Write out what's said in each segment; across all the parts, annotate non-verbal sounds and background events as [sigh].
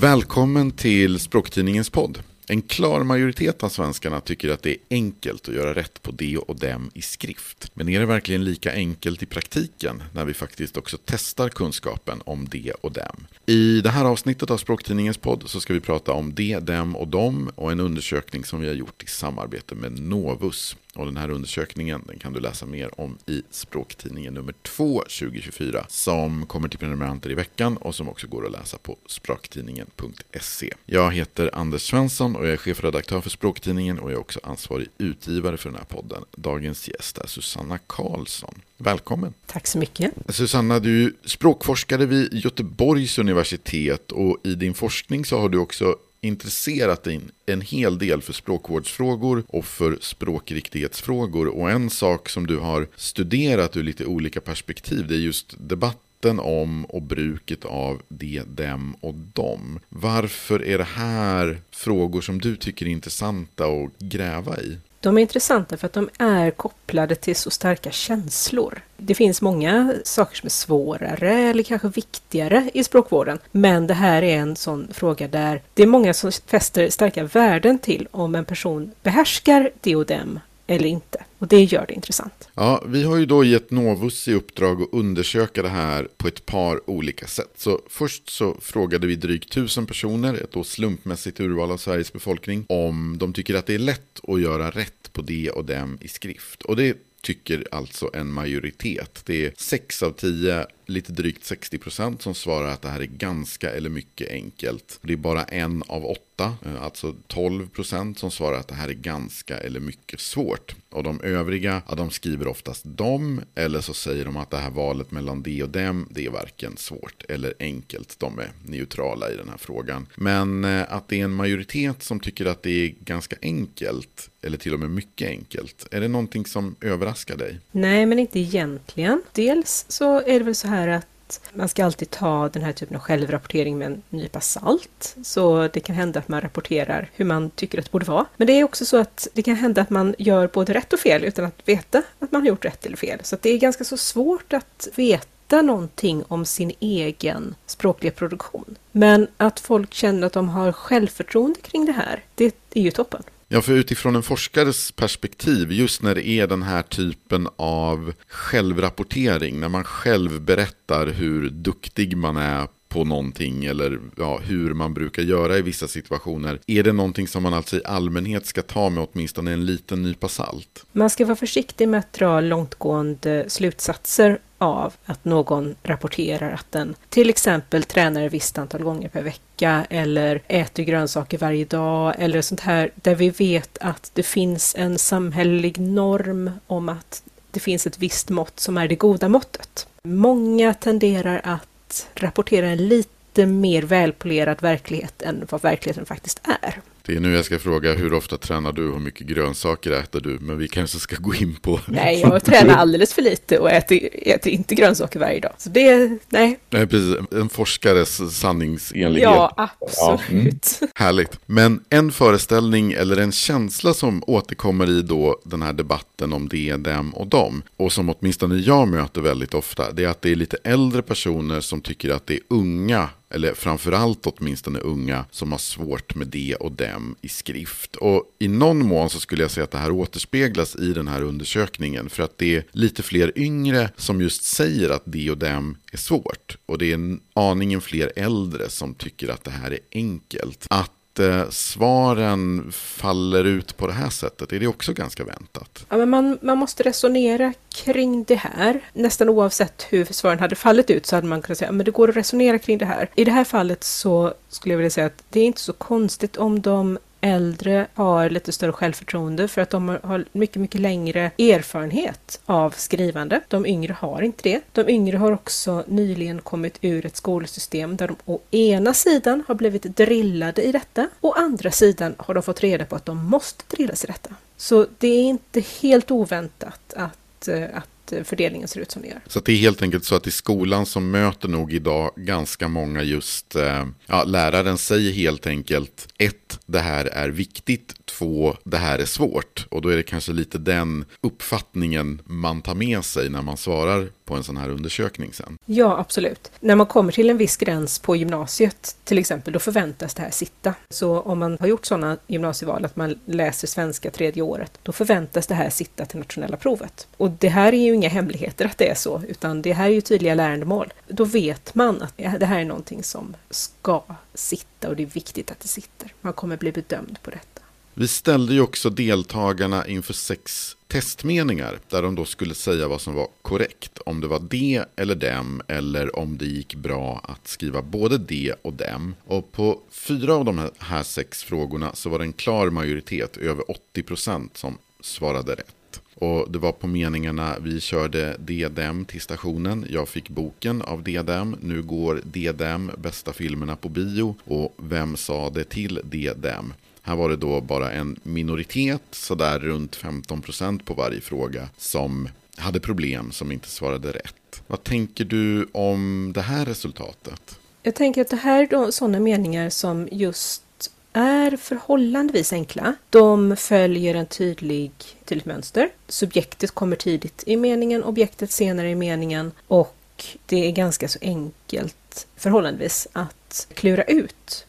Välkommen till Språktidningens podd. En klar majoritet av svenskarna tycker att det är enkelt att göra rätt på det och dem i skrift. Men är det verkligen lika enkelt i praktiken när vi faktiskt också testar kunskapen om det och dem? I det här avsnittet av Språktidningens podd så ska vi prata om det, dem och dem och en undersökning som vi har gjort i samarbete med Novus. Och den här undersökningen den kan du läsa mer om i Språktidningen nummer 2 2024 som kommer till prenumeranter i veckan och som också går att läsa på språktidningen.se. Jag heter Anders Svensson och jag är chefredaktör för Språktidningen och jag är också ansvarig utgivare för den här podden. Dagens gäst är Susanna Karlsson. Välkommen! Tack så mycket. Susanna, du är språkforskare vid Göteborgs universitet och i din forskning så har du också intresserat dig en hel del för språkvårdsfrågor och för språkriktighetsfrågor. Och en sak som du har studerat ur lite olika perspektiv det är just debatten om och bruket av det, dem och dem. Varför är det här frågor som du tycker är intressanta att gräva i? De är intressanta för att de är kopplade till så starka känslor. Det finns många saker som är svårare eller kanske viktigare i språkvården. Men det här är en sån fråga där det är många som fäster starka värden till om en person behärskar det och dem eller inte. Och det gör det intressant. Ja, vi har ju då gett Novus i uppdrag att undersöka det här på ett par olika sätt. Så först så frågade vi drygt tusen personer, ett då slumpmässigt urval av Sveriges befolkning, om de tycker att det är lätt att göra rätt på det och dem i skrift. Och det tycker alltså en majoritet. Det är sex av tio lite drygt 60 procent som svarar att det här är ganska eller mycket enkelt. Det är bara en av åtta, eh, alltså 12 procent som svarar att det här är ganska eller mycket svårt. Och de övriga, ja, de skriver oftast dem eller så säger de att det här valet mellan det och dem, det är varken svårt eller enkelt. De är neutrala i den här frågan. Men eh, att det är en majoritet som tycker att det är ganska enkelt eller till och med mycket enkelt. Är det någonting som överraskar dig? Nej, men inte egentligen. Dels så är det väl så här här att man ska alltid ta den här typen av självrapportering med en nypa salt. Så det kan hända att man rapporterar hur man tycker att det borde vara. Men det är också så att det kan hända att man gör både rätt och fel utan att veta att man har gjort rätt eller fel. Så det är ganska så svårt att veta någonting om sin egen språkliga produktion. Men att folk känner att de har självförtroende kring det här, det är ju toppen. Ja, för utifrån en forskares perspektiv, just när det är den här typen av självrapportering, när man själv berättar hur duktig man är på någonting eller ja, hur man brukar göra i vissa situationer. Är det någonting som man alltså i allmänhet ska ta med åtminstone en liten nypa salt? Man ska vara försiktig med att dra långtgående slutsatser av att någon rapporterar att den till exempel tränar ett visst antal gånger per vecka eller äter grönsaker varje dag eller sånt här där vi vet att det finns en samhällelig norm om att det finns ett visst mått som är det goda måttet. Många tenderar att rapportera en lite mer välpolerad verklighet än vad verkligheten faktiskt är. Det är nu jag ska fråga hur ofta tränar du och hur mycket grönsaker äter du? Men vi kanske ska gå in på... Nej, jag tränar alldeles för lite och äter, äter inte grönsaker varje dag. Så det, nej. Nej, precis. En forskares sanningsenlighet. Ja, absolut. Ja. Mm. Härligt. Men en föreställning eller en känsla som återkommer i då den här debatten om det, dem och dem. Och som åtminstone jag möter väldigt ofta. Det är att det är lite äldre personer som tycker att det är unga eller framförallt åtminstone unga, som har svårt med det och dem i skrift. Och i någon mån så skulle jag säga att det här återspeglas i den här undersökningen, för att det är lite fler yngre som just säger att det och dem är svårt. Och det är aningen fler äldre som tycker att det här är enkelt. Att eh, svaren faller ut på det här sättet? Är det också ganska väntat? Ja, men man, man måste resonera kring det här. Nästan oavsett hur svaren hade fallit ut så hade man kunnat säga att det går att resonera kring det här. I det här fallet så skulle jag vilja säga att det är inte så konstigt om de äldre har lite större självförtroende för att de har mycket, mycket längre erfarenhet av skrivande. De yngre har inte det. De yngre har också nyligen kommit ur ett skolsystem där de å ena sidan har blivit drillade i detta, å andra sidan har de fått reda på att de måste drillas i detta. Så det är inte helt oväntat att, eh, att Eh, fördelningen ser ut som den gör. Så det är helt enkelt så att i skolan så möter nog idag ganska många just, eh, ja, läraren säger helt enkelt ett, det här är viktigt, två, det här är svårt. Och då är det kanske lite den uppfattningen man tar med sig när man svarar på en sån här undersökning sen. Ja, absolut. När man kommer till en viss gräns på gymnasiet till exempel, då förväntas det här sitta. Så om man har gjort sådana gymnasieval att man läser svenska tredje året, då förväntas det här sitta till nationella provet. Och det här är ju inga hemligheter att det är så, utan det här är ju tydliga lärandemål. Då vet man att det här är någonting som ska sitta och det är viktigt att det sitter. Man kommer bli bedömd på detta. Vi ställde ju också deltagarna inför sex testmeningar där de då skulle säga vad som var korrekt. Om det var det eller dem eller om det gick bra att skriva både det och dem. Och på fyra av de här sex frågorna så var det en klar majoritet, över 80% som svarade rätt. Och det var på meningarna vi körde DDM till stationen. Jag fick boken av DDM. Nu går DDM bästa filmerna på bio. Och vem sa det till DDM? Här var det då bara en minoritet, sådär runt 15 procent på varje fråga, som hade problem som inte svarade rätt. Vad tänker du om det här resultatet? Jag tänker att det här är sådana meningar som just är förhållandevis enkla. De följer en tydlig, tydligt mönster. Subjektet kommer tidigt i meningen, objektet senare i meningen och det är ganska så enkelt förhållandevis att klura ut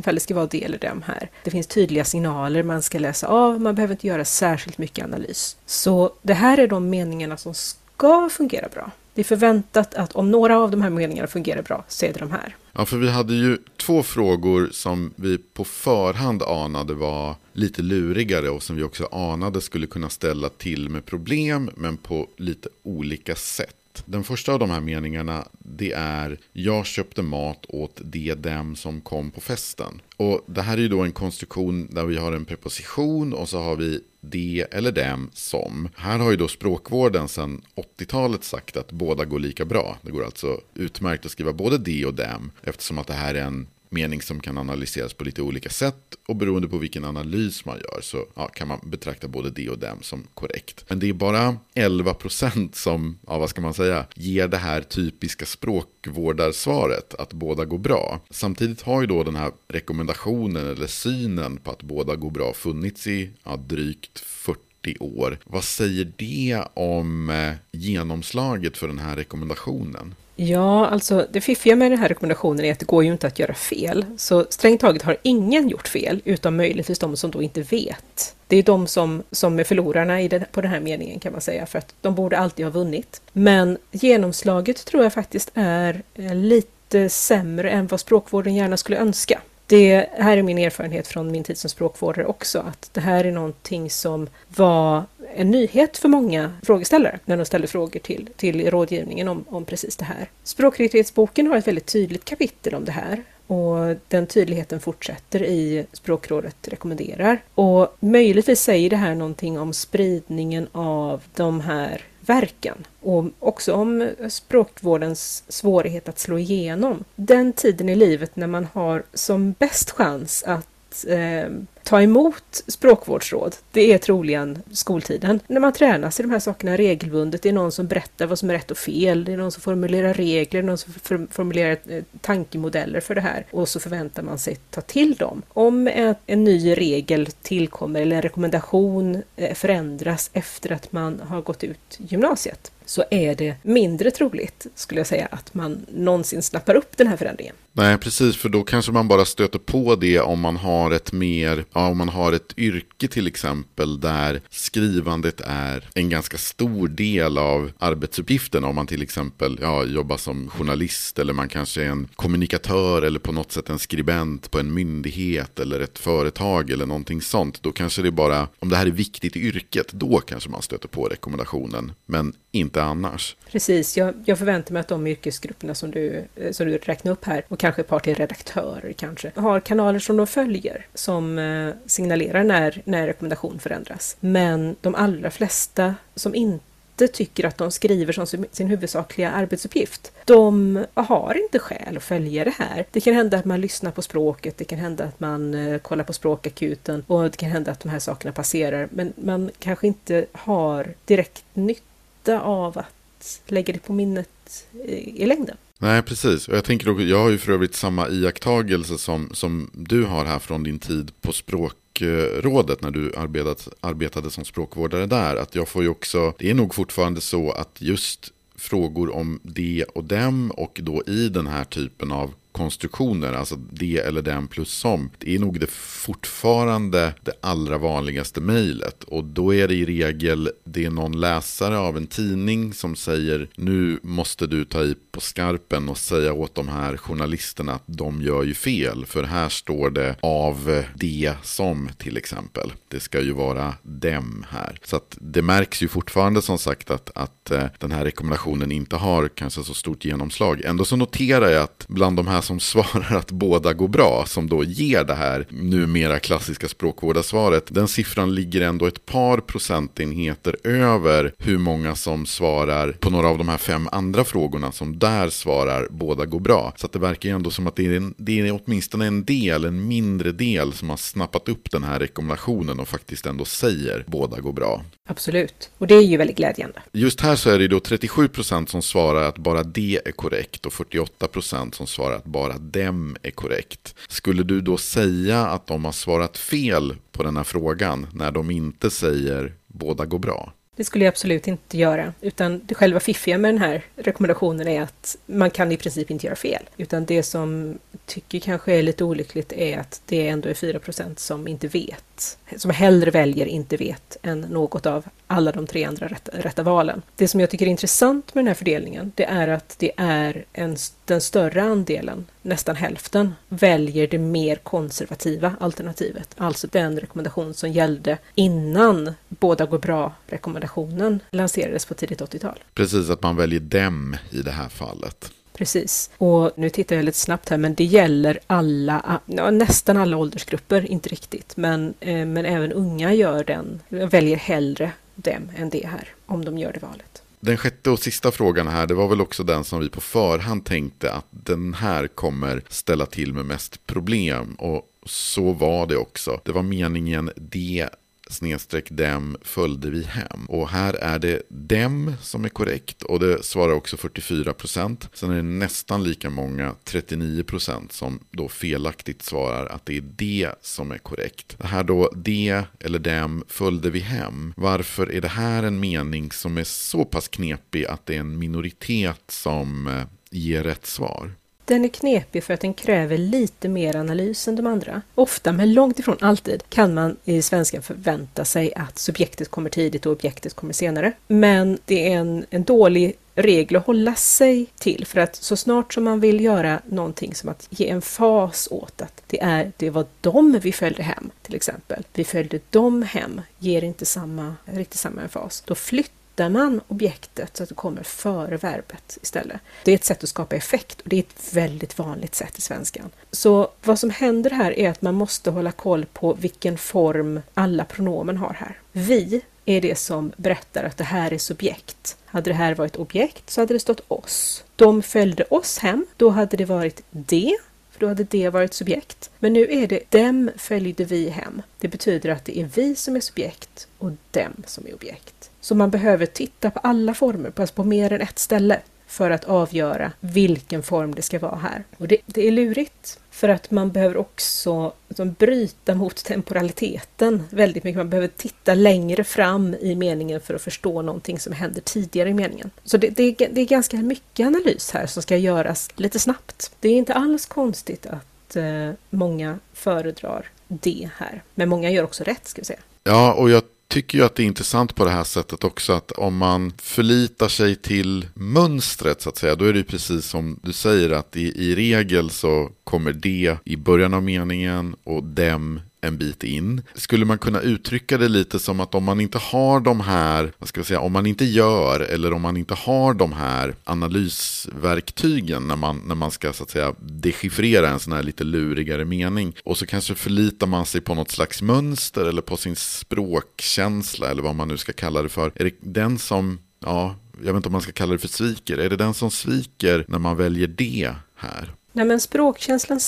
ifall det ska vara det eller dem här. Det finns tydliga signaler man ska läsa av, man behöver inte göra särskilt mycket analys. Så det här är de meningarna som ska fungera bra. Det är förväntat att om några av de här meningarna fungerar bra så är det de här. Ja, för vi hade ju två frågor som vi på förhand anade var lite lurigare och som vi också anade skulle kunna ställa till med problem men på lite olika sätt. Den första av de här meningarna det är Jag köpte mat åt de dem som kom på festen. Och det här är ju då en konstruktion där vi har en preposition och så har vi de eller dem som. Här har ju då språkvården sedan 80-talet sagt att båda går lika bra. Det går alltså utmärkt att skriva både de och dem eftersom att det här är en mening som kan analyseras på lite olika sätt och beroende på vilken analys man gör så ja, kan man betrakta både det och dem som korrekt. Men det är bara 11% som, ja, vad ska man säga, ger det här typiska språkvårdarsvaret att båda går bra. Samtidigt har ju då den här rekommendationen eller synen på att båda går bra funnits i ja, drygt 40 år. Vad säger det om eh, genomslaget för den här rekommendationen? Ja, alltså det fiffiga med den här rekommendationen är att det går ju inte att göra fel. Så strängt taget har ingen gjort fel, utom möjligtvis de som då inte vet. Det är de som, som är förlorarna i den, på den här meningen kan man säga, för att de borde alltid ha vunnit. Men genomslaget tror jag faktiskt är eh, lite sämre än vad språkvården gärna skulle önska det här är min erfarenhet från min tid som språkvårdare också, att det här är någonting som var en nyhet för många frågeställare när de ställde frågor till, till rådgivningen om, om precis det här. Språkriktighetsboken har ett väldigt tydligt kapitel om det här och den tydligheten fortsätter i Språkrådet rekommenderar. Och möjligtvis säger det här någonting om spridningen av de här verken och också om språkvårdens svårighet att slå igenom. Den tiden i livet när man har som bäst chans att eh, ta emot språkvårdsråd, det är troligen skoltiden. När man tränas i de här sakerna regelbundet, det är någon som berättar vad som är rätt och fel, det är någon som formulerar regler, någon som formulerar eh, tankemodeller för det här och så förväntar man sig ta till dem. Om en ny regel tillkommer eller en rekommendation eh, förändras efter att man har gått ut gymnasiet, så är det mindre troligt, skulle jag säga, att man någonsin snappar upp den här förändringen. Nej, precis, för då kanske man bara stöter på det om man har ett mer, ja, om man har ett yrke till exempel där skrivandet är en ganska stor del av arbetsuppgiften. Om man till exempel ja, jobbar som journalist eller man kanske är en kommunikatör eller på något sätt en skribent på en myndighet eller ett företag eller någonting sånt. Då kanske det bara, om det här är viktigt i yrket, då kanske man stöter på rekommendationen. Men inte annars. Precis, jag, jag förväntar mig att de yrkesgrupperna som du, eh, som du räknar upp här, och kanske ett par till redaktörer kanske, har kanaler som de följer som eh, signalerar när, när rekommendation förändras. Men de allra flesta som inte tycker att de skriver som sin huvudsakliga arbetsuppgift. De har inte skäl att följa det här. Det kan hända att man lyssnar på språket, det kan hända att man eh, kollar på språkakuten och det kan hända att de här sakerna passerar, men man kanske inte har direkt nytta av att lägga det på minnet i längden. Nej, precis. Och jag tänker också, jag har ju för övrigt samma iakttagelse som, som du har här från din tid på språk språkrådet när du arbetat, arbetade som språkvårdare där. Att jag får ju också, det är nog fortfarande så att just frågor om det och dem och då i den här typen av konstruktioner, alltså det eller den plus som, det är nog det fortfarande det allra vanligaste mejlet. Och då är det i regel det är någon läsare av en tidning som säger nu måste du ta i på skarpen och säga åt de här journalisterna att de gör ju fel. För här står det av det som till exempel. Det ska ju vara dem här. Så att det märks ju fortfarande som sagt att, att eh, den här rekommendationen inte har kanske så stort genomslag. Ändå så noterar jag att bland de här som svarar att båda går bra, som då ger det här numera klassiska språkvårdarsvaret, den siffran ligger ändå ett par procentenheter över hur många som svarar på några av de här fem andra frågorna som där svarar båda går bra. Så det verkar ju ändå som att det är, en, det är åtminstone en del, en mindre del som har snappat upp den här rekommendationen och faktiskt ändå säger båda går bra. Absolut, och det är ju väldigt glädjande. Just här så är det då 37% som svarar att bara det är korrekt och 48% som svarar att bara dem är korrekt. Skulle du då säga att de har svarat fel på den här frågan när de inte säger båda går bra? Det skulle jag absolut inte göra, utan det själva fiffiga med den här rekommendationen är att man kan i princip inte göra fel. Utan det som tycker kanske är lite olyckligt är att det ändå är 4% som inte vet. Som hellre väljer inte vet än något av alla de tre andra rätta, rätta valen. Det som jag tycker är intressant med den här fördelningen, det är att det är en, den större andelen, nästan hälften, väljer det mer konservativa alternativet. Alltså den rekommendation som gällde innan båda går bra-rekommendationen bra-rekommendationen lanserades på tidigt 80-tal. Precis, att man väljer dem i det här fallet. Precis. Och nu tittar jag lite snabbt här, men det gäller alla, ja, nästan alla åldersgrupper, inte riktigt, men, eh, men även unga gör den, väljer hellre dem än det här, om de gör det valet. Den sjätte och sista frågan här, det var väl också den som vi på förhand tänkte att den här kommer ställa till med mest problem. Och så var det också. Det var meningen det snedstreck dem följde vi hem. Och här är det dem som är korrekt och det svarar också 44 procent. Sen är det nästan lika många, 39 procent, som då felaktigt svarar att det är det som är korrekt. Det här då, det eller dem följde vi hem. Varför är det här en mening som är så pass knepig att det är en minoritet som eh, ger rätt svar? Den är knepig för att den kräver lite mer analys än de andra. Ofta, men långt ifrån alltid, kan man i svenska förvänta sig att subjektet kommer tidigt och objektet kommer senare. Men det är en, en dålig regel att hålla sig till för att så snart som man vill göra någonting som att ge en fas åt att det är det var dem vi följde hem till exempel. Vi följde dem hem ger inte samma, riktigt samma fas. Då flyttar flyttar man objektet så att det kommer före verbet istället. Det är ett sätt att skapa effekt och det är ett väldigt vanligt sätt i svenskan. Så vad som händer här är att man måste hålla koll på vilken form alla pronomen har här. Vi är det som berättar att det här är subjekt. Hade det här varit objekt så hade det stått oss. De följde oss hem, då hade det varit det då hade det varit subjekt. Men nu är det dem följde vi hem. Det betyder att det är vi som är subjekt och dem som är objekt. Så man behöver titta på alla former, alltså på mer än ett ställe för att avgöra vilken form det ska vara här. Och det, det är lurigt för att man behöver också liksom, bryta mot temporaliteten väldigt mycket. Man behöver titta längre fram i meningen för att förstå någonting som händer tidigare i meningen. Så det, det, det är ganska mycket analys här som ska göras lite snabbt. Det är inte alls konstigt att eh, många föredrar det här. Men många gör också rätt, ska vi säga. Ja, och jag tycker ju att det är intressant på det här sättet också att om man förlitar sig till mönstret så att säga, då är det precis som du säger att i, i regel så kommer det i början av meningen och dem en bit in. Skulle man kunna uttrycka det lite som att om man inte har de här, vad ska jag säga, om man inte gör eller om man inte har de här analysverktygen när man, när man ska så att säga dechiffrera en sån här lite lurigare mening och så kanske förlitar man sig på något slags mönster eller på sin språkkänsla eller vad man nu ska kalla det för. Är det den som, ja, jag vet inte om man ska kalla det för sviker, är det den som sviker när man väljer det här? Nej men språkkänslan,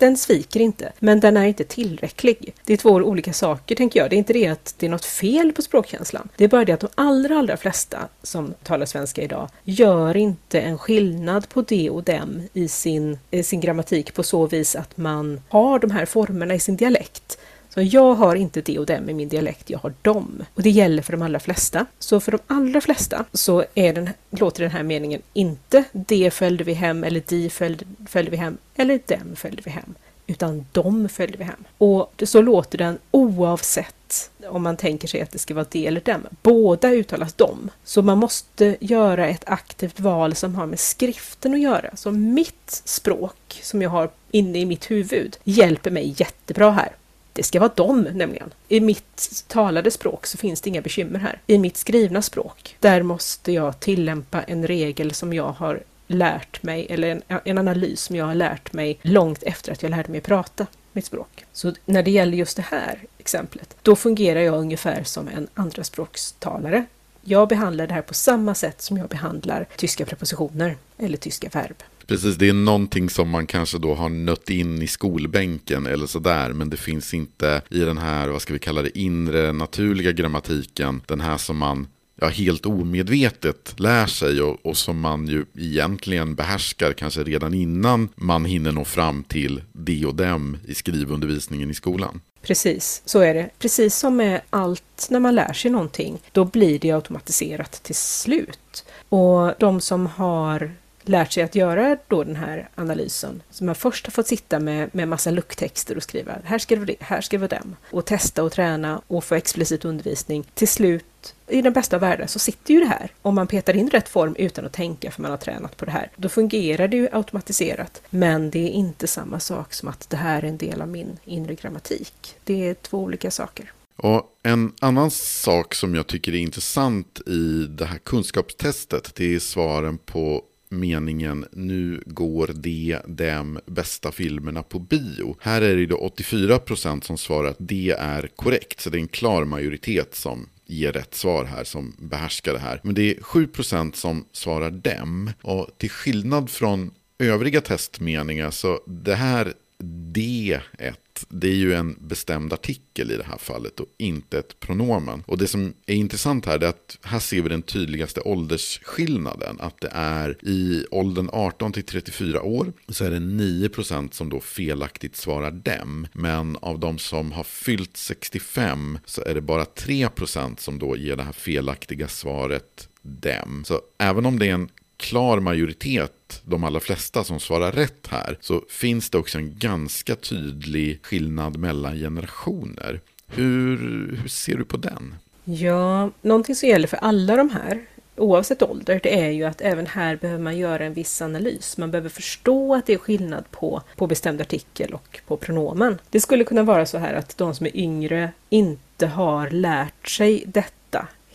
den sviker inte, men den är inte tillräcklig. Det är två olika saker tänker jag. Det är inte det att det är något fel på språkkänslan. Det är bara det att de allra, allra flesta som talar svenska idag gör inte en skillnad på det och dem i sin, i sin grammatik på så vis att man har de här formerna i sin dialekt. Så jag har inte det och dem i min dialekt, jag har dem. Och det gäller för de allra flesta. Så för de allra flesta så är den, låter den här meningen inte det följde vi hem eller de följde, följde vi hem eller dem följde vi hem utan de följde vi hem. Och så låter den oavsett om man tänker sig att det ska vara det eller dem. Båda uttalas dom. Så man måste göra ett aktivt val som har med skriften att göra. Så mitt språk som jag har inne i mitt huvud hjälper mig jättebra här. Det ska vara dom nämligen. I mitt talade språk så finns det inga bekymmer här. I mitt skrivna språk, där måste jag tillämpa en regel som jag har lärt mig, eller en, en analys som jag har lärt mig långt efter att jag lärde mig prata mitt språk. Så när det gäller just det här exemplet, då fungerar jag ungefär som en andraspråkstalare. Jag behandlar det här på samma sätt som jag behandlar tyska prepositioner eller tyska verb. Precis, det är någonting som man kanske då har nött in i skolbänken eller sådär. Men det finns inte i den här, vad ska vi kalla det, inre naturliga grammatiken. Den här som man ja, helt omedvetet lär sig och, och, som man ju egentligen behärskar kanske redan innan man hinner nå fram till de och dem i skrivundervisningen i skolan. Precis, så är det. Precis som med allt när man lär sig någonting, då blir det automatiserat till slut. Och de som har lärt sig att göra då den här analysen. som man först har fått sitta med, med massa lucktexter och skriva här ska det vara det, här ska det vara dem. Och testa och träna och få explicit undervisning. Till slut, i den bästa av världar, så sitter ju det här. Om man petar in rätt form utan att tänka för man har tränat på det här. Då fungerar det ju automatiserat. Men det är inte samma sak som att det här är en del av min inre grammatik. Det är två olika saker. Och en annan sak som jag tycker är intressant i det här kunskapstestet, det är svaren på meningen nu går de, dem, bästa filmerna på bio. Här är det då 84% som svarar att det är korrekt, så det är en klar majoritet som ge rätt svar här, som behärskar det här. Men det är 7% som svarar dem. Och till skillnad från övriga testmeningar så det här D1 det är ju en bestämd artikel i det här fallet och inte ett pronomen. Och det som är intressant här är att här ser vi den tydligaste åldersskillnaden. Att det är i åldern 18 till 34 år så är det 9% som då felaktigt svarar dem. Men av de som har fyllt 65 så är det bara 3% som då ger det här felaktiga svaret dem. Så även om det är en klar majoritet, de allra flesta som svarar rätt här, så finns det också en ganska tydlig skillnad mellan generationer. Hur, hur ser du på den? Ja, någonting som gäller för alla de här, oavsett ålder, det är ju att även här behöver man göra en viss analys. Man behöver förstå att det är skillnad på, på bestämd artikel och på pronomen. Det skulle kunna vara så här att de som är yngre inte har lärt sig detta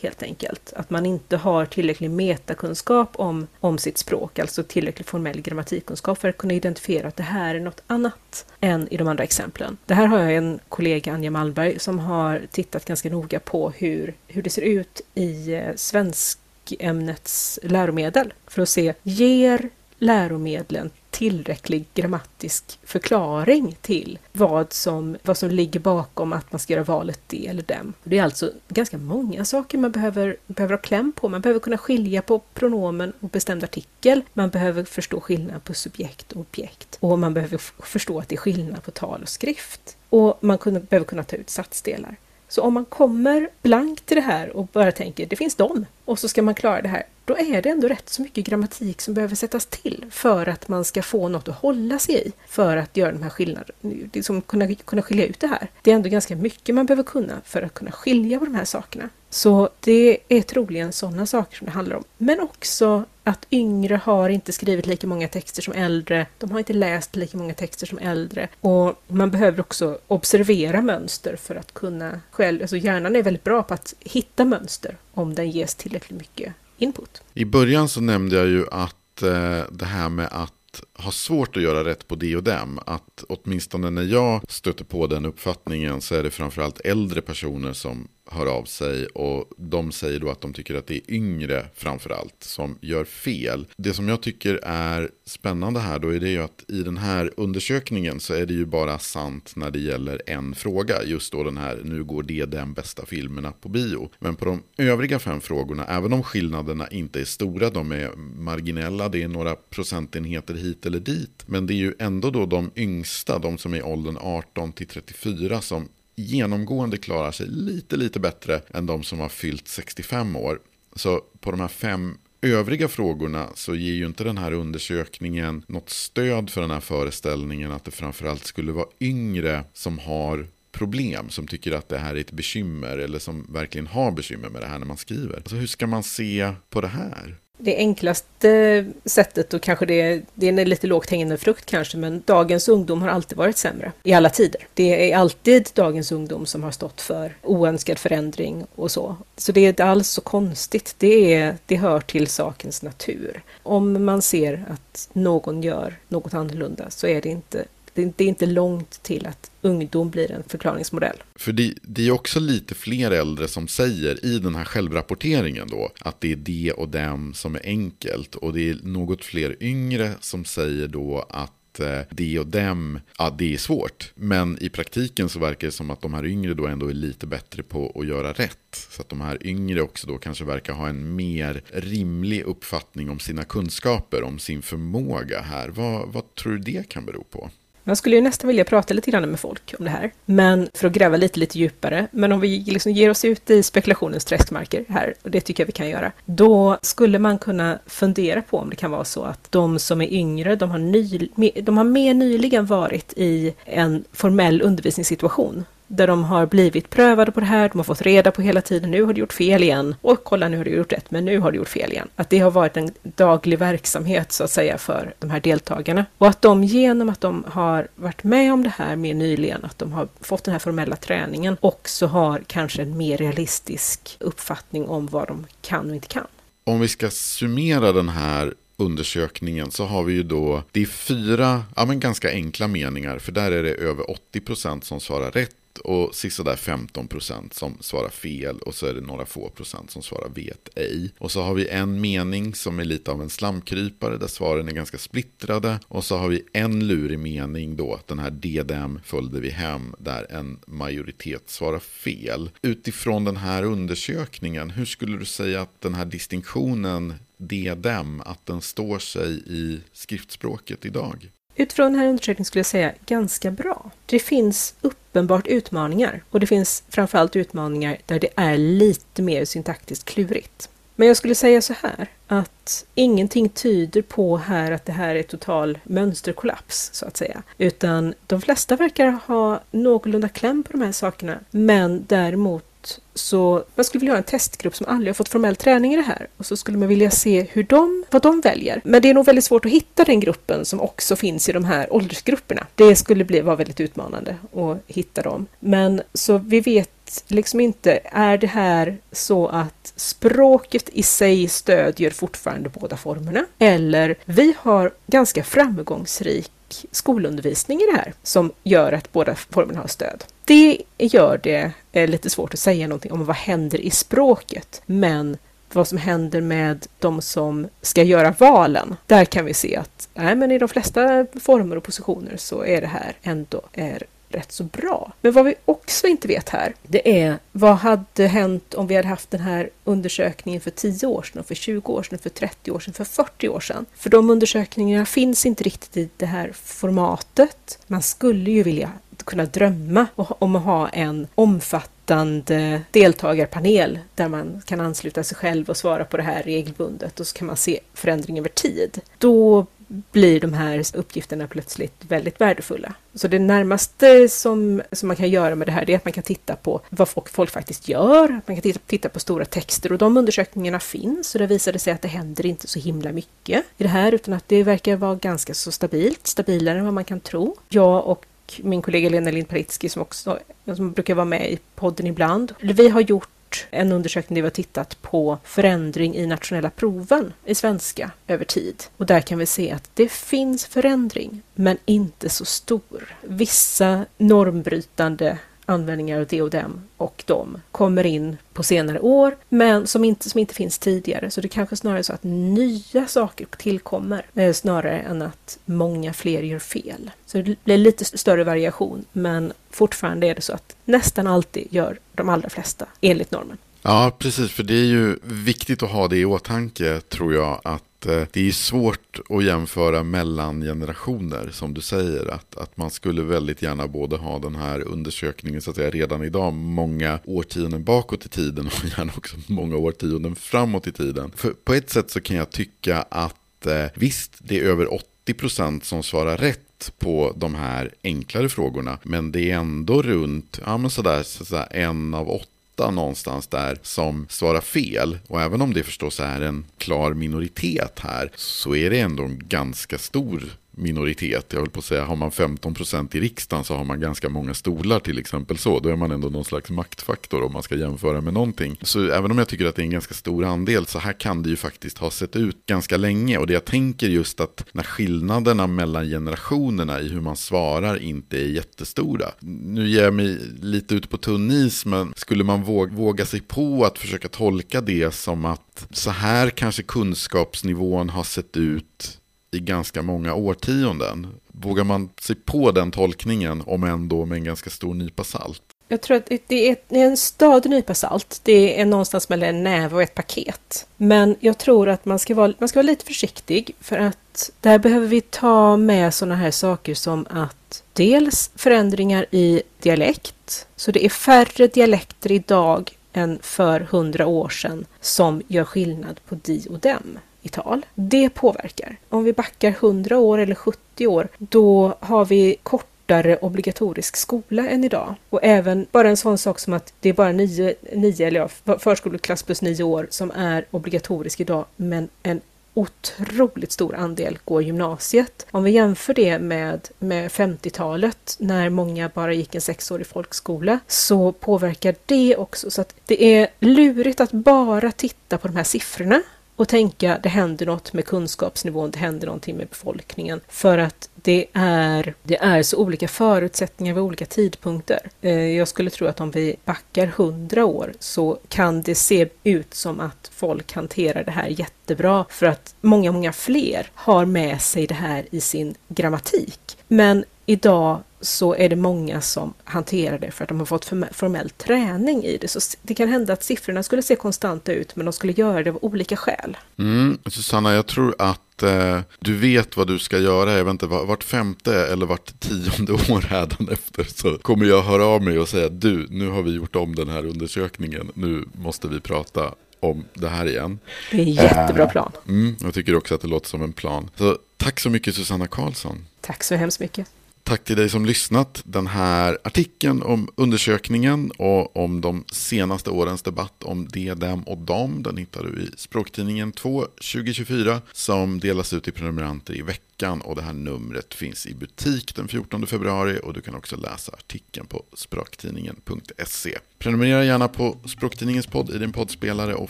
helt enkelt. Att man inte har tillräcklig metakunskap om, om sitt språk, alltså tillräcklig formell grammatikkunskap för att kunna identifiera att det här är något annat än i de andra exemplen. Det här har jag en kollega, Anja Malmberg, som har tittat ganska noga på hur, hur det ser ut i eh, svenskämnets läromedel för att se, ger läromedlen tillräcklig grammatisk förklaring till vad som, vad som ligger bakom att man ska göra valet det eller dem. Det är alltså ganska många saker man behöver, behöver ha kläm på. Man behöver kunna skilja på pronomen och bestämd artikel. Man behöver förstå skillnad på subjekt och objekt. Och man behöver förstå att det är skillnad på tal och skrift. Och man behöver kunna ta ut satsdelar. Så om man kommer blankt till det här och bara tänker det finns dem och så ska man klara det här, då är det ändå rätt så mycket grammatik som behöver sättas till för att man ska få något att hålla sig i för att göra de här skillnaderna, liksom kunna, kunna skilja ut det här. Det är ändå ganska mycket man behöver kunna för att kunna skilja på de här sakerna. Så det är troligen sådana saker som det handlar om. Men också att yngre har inte skrivit lika många texter som äldre. De har inte läst lika många texter som äldre. Och man behöver också observera mönster för att kunna själv... Alltså hjärnan är väldigt bra på att hitta mönster om den ges tillräckligt mycket input. I början så nämnde jag ju att eh, det här med att har svårt att göra rätt på det och dem. Att åtminstone när jag stöter på den uppfattningen så är det framförallt äldre personer som hör av sig och de säger då att de tycker att det är yngre framförallt som gör fel. Det som jag tycker är spännande här då är det ju att i den här undersökningen så är det ju bara sant när det gäller en fråga. Just då den här, nu går det den bästa filmerna på bio. Men på de övriga fem frågorna, även om skillnaderna inte är stora, de är marginella, det är några procentenheter hit eller dit. Men det är ju ändå då de yngsta, de som är i åldern 18 till 34 som genomgående klarar sig lite, lite bättre än de som har fyllt 65 år. Så på de här fem övriga frågorna så ger ju inte den här undersökningen något stöd för den här föreställningen att det framförallt skulle vara yngre som har problem, som tycker att det här är ett bekymmer eller som verkligen har bekymmer med det här när man skriver. Alltså hur ska man se på det här? Det enklaste sättet och kanske det, det är en lite lågt hängande frukt kanske, men dagens ungdom har alltid varit sämre i alla tider. Det är alltid dagens ungdom som har stått för oönskad förändring och så. Så det är inte alls så konstigt. Det, är, det hör till sakens natur. Om man ser att någon gör något annorlunda så är det inte det, är inte långt till att ungdom blir en förklaringsmodell. För det, det, är också lite fler äldre som säger i den här självrapporteringen då att det är det och dem som är enkelt. Och det är något fler yngre som säger då att eh, det och dem, ja det är svårt. Men i praktiken så verkar det som att de här yngre då ändå är lite bättre på att göra rätt. Så att de här yngre också då kanske verkar ha en mer rimlig uppfattning om sina kunskaper, om sin förmåga här. Vad, vad tror du det kan bero på? Man skulle ju nästan vilja prata lite grann med folk om det här, men för att gräva lite, lite djupare. Men om vi liksom ger oss ut i spekulationens träskmarker här, och det tycker jag vi kan göra, då skulle man kunna fundera på om det kan vara så att de som är yngre, de har, ny, de har mer nyligen varit i en formell undervisningssituation där de har blivit prövade på det här, de har fått reda på hela tiden, nu har du gjort fel igen, och kolla nu har du gjort rätt, men nu har du gjort fel igen. Att det har varit en daglig verksamhet så att säga för de här deltagarna. Och att de genom att de har varit med om det här mer nyligen, att de har fått den här formella träningen, också har kanske en mer realistisk uppfattning om vad de kan och inte kan. Om vi ska summera den här undersökningen så har vi ju då, det är fyra, ja men ganska enkla meningar, för där är det över 80% som svarar rätt och sisådär 15 procent som svarar fel och så är det några få procent som svarar vet ej. Och så har vi en mening som är lite av en slamkrypare där svaren är ganska splittrade och så har vi en lurig mening då, den här DDM följde vi hem där en majoritet svarar fel. Utifrån den här undersökningen, hur skulle du säga att den här distinktionen DDM, att den står sig i skriftspråket idag? Utifrån den här undersökningen skulle jag säga ganska bra. Det finns uppenbart utmaningar och det finns framförallt utmaningar där det är lite mer syntaktiskt klurigt. Men jag skulle säga så här att ingenting tyder på här att det här är total mönsterkollaps så att säga. Utan de flesta verkar ha någorlunda kläm på de här sakerna. Men däremot så man skulle vilja ha en testgrupp som aldrig har fått formell träning i det här och så skulle man vilja se hur de, vad de väljer. Men det är nog väldigt svårt att hitta den gruppen som också finns i de här åldersgrupperna. Det skulle bli, vara väldigt utmanande att hitta dem. Men så vi vet liksom inte, är det här så att språket i sig stödjer fortfarande båda formerna? Eller vi har ganska framgångsrik skolundervisning i det här som gör att båda formerna har stöd. Det gör det eh, lite svårt att säga någonting om vad händer i språket, men vad som händer med de som ska göra valen, där kan vi se att nej, men i de flesta former och positioner så är det här ändå är rätt så bra. Men vad vi också inte vet här, det är vad hade hänt om vi hade haft den här undersökningen för 10 år sedan, för 20 år sedan, för 30 år sedan, för 40 år sedan? För de undersökningarna finns inte riktigt i det här formatet. Man skulle ju vilja kunna drömma om att ha en omfattande deltagarpanel där man kan ansluta sig själv och svara på det här regelbundet och så kan man se förändring över tid. Då blir de här uppgifterna plötsligt väldigt värdefulla. Så det närmaste som, som man kan göra med det här är att man kan titta på vad folk, folk faktiskt gör. Man kan titta, titta på stora texter och de undersökningarna finns och det visade sig att det händer inte så himla mycket i det här utan att det verkar vara ganska så stabilt, stabilare än vad man kan tro. Jag och min kollega Lena Lindparitski som också som brukar vara med i podden ibland. Vi har gjort en undersökning där vi har tittat på förändring i nationella proven i svenska över tid. Och där kan vi se att det finns förändring, men inte så stor. Vissa normbrytande användningar av det och dem och kommer in på senare år, men som inte, som inte finns tidigare. Så det kanske snarare är så att nya saker tillkommer, eh, snarare än att många fler gör fel. Så det blir lite större variation, men fortfarande är det så att nästan alltid gör de allra flesta enligt normen. Ja, precis, för det är ju viktigt att ha det i åtanke, tror jag, att eh, det är svårt att jämföra mellan generationer som du säger. Att, att man skulle väldigt gärna både ha den här undersökningen så att säga redan idag många årtionden bakåt i tiden och gärna också många årtionden framåt i tiden. För på ett sätt så kan jag tycka att eh, visst, det är över 80% som svarar rätt på de här enklare frågorna. Men det är ändå runt ja, men sådär, sådär en av åtta åtta någonstans där som svarar fel. Och även om det förstås är en klar minoritet här så är det ändå en ganska stor minoritet. Jag vill på att säga, har man 15% i riksdagen så har man ganska många stolar till exempel så. Då är man ändå någon slags maktfaktor om man ska jämföra med någonting. Så även om jag tycker att det är en ganska stor andel så här kan det ju faktiskt ha sett ut ganska länge. Och det jag tänker just att när skillnaderna mellan generationerna i hur man svarar inte är jättestora. Nu ger jag mig lite ut på tunn is men skulle man våga sig på att försöka tolka det som att så här kanske kunskapsnivån har sett ut i ganska många årtionden. Vågar man sig på den tolkningen, om ändå med en ganska stor nypa salt? Jag tror att det är en stadig nypa salt. Det är någonstans mellan en näve och ett paket. Men jag tror att man ska vara, man ska vara lite försiktig för att där behöver vi ta med sådana här saker som att dels förändringar i dialekt. Så det är färre dialekter idag än för hundra år sedan som gör skillnad på di och dem i tal. Det påverkar. Om vi backar 100 år eller 70 år, då har vi kortare obligatorisk skola än idag. Och även bara en sån sak som att det är bara nio, nio eller ja, förskoleklass plus nio år som är obligatorisk idag, men en otroligt stor andel går gymnasiet. Om vi jämför det med, med 50-talet när många bara gick en sexårig folkskola så påverkar det också. Så att det är lurigt att bara titta på de här siffrorna och tänka det händer något med kunskapsnivån, det händer någonting med befolkningen. För att det är, det är så olika förutsättningar vid olika tidpunkter. Eh, jag skulle tro att om vi backar hundra år så kan det se ut som att folk hanterar det här jättebra för att många, många fler har med sig det här i sin grammatik. Men idag så är det många som hanterar det för att de har fått formell träning i det. Så det kan hända att siffrorna skulle se konstanta ut men de skulle göra det av olika skäl. Mm, Susanna, jag tror att eh, du vet vad du ska göra. Jag vet inte, vart femte eller vart tionde [laughs] år hädanefter så kommer jag höra av mig och säga du, nu har vi gjort om den här undersökningen. Nu måste vi prata om det här igen. Det är en jättebra plan. Mm, jag tycker också att det låter som en plan. Så tack så mycket Susanna Karlsson. Tack så hemskt mycket. Tack till dig som lyssnat. Den här artikeln om undersökningen och om de senaste årens debatt om det, dem och dem den hittar du i Språktidningen 2 2024 som delas ut till prenumeranter i veckan veckan och det här numret finns i butik den 14 februari och du kan också läsa artikeln på språktidningen.se. Prenumerera gärna på Språktidningens podd i din poddspelare och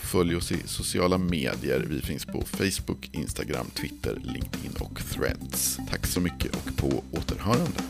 följ oss i sociala medier. Vi finns på Facebook, Instagram, Twitter, LinkedIn och Threads. Tack så mycket och på återhörande.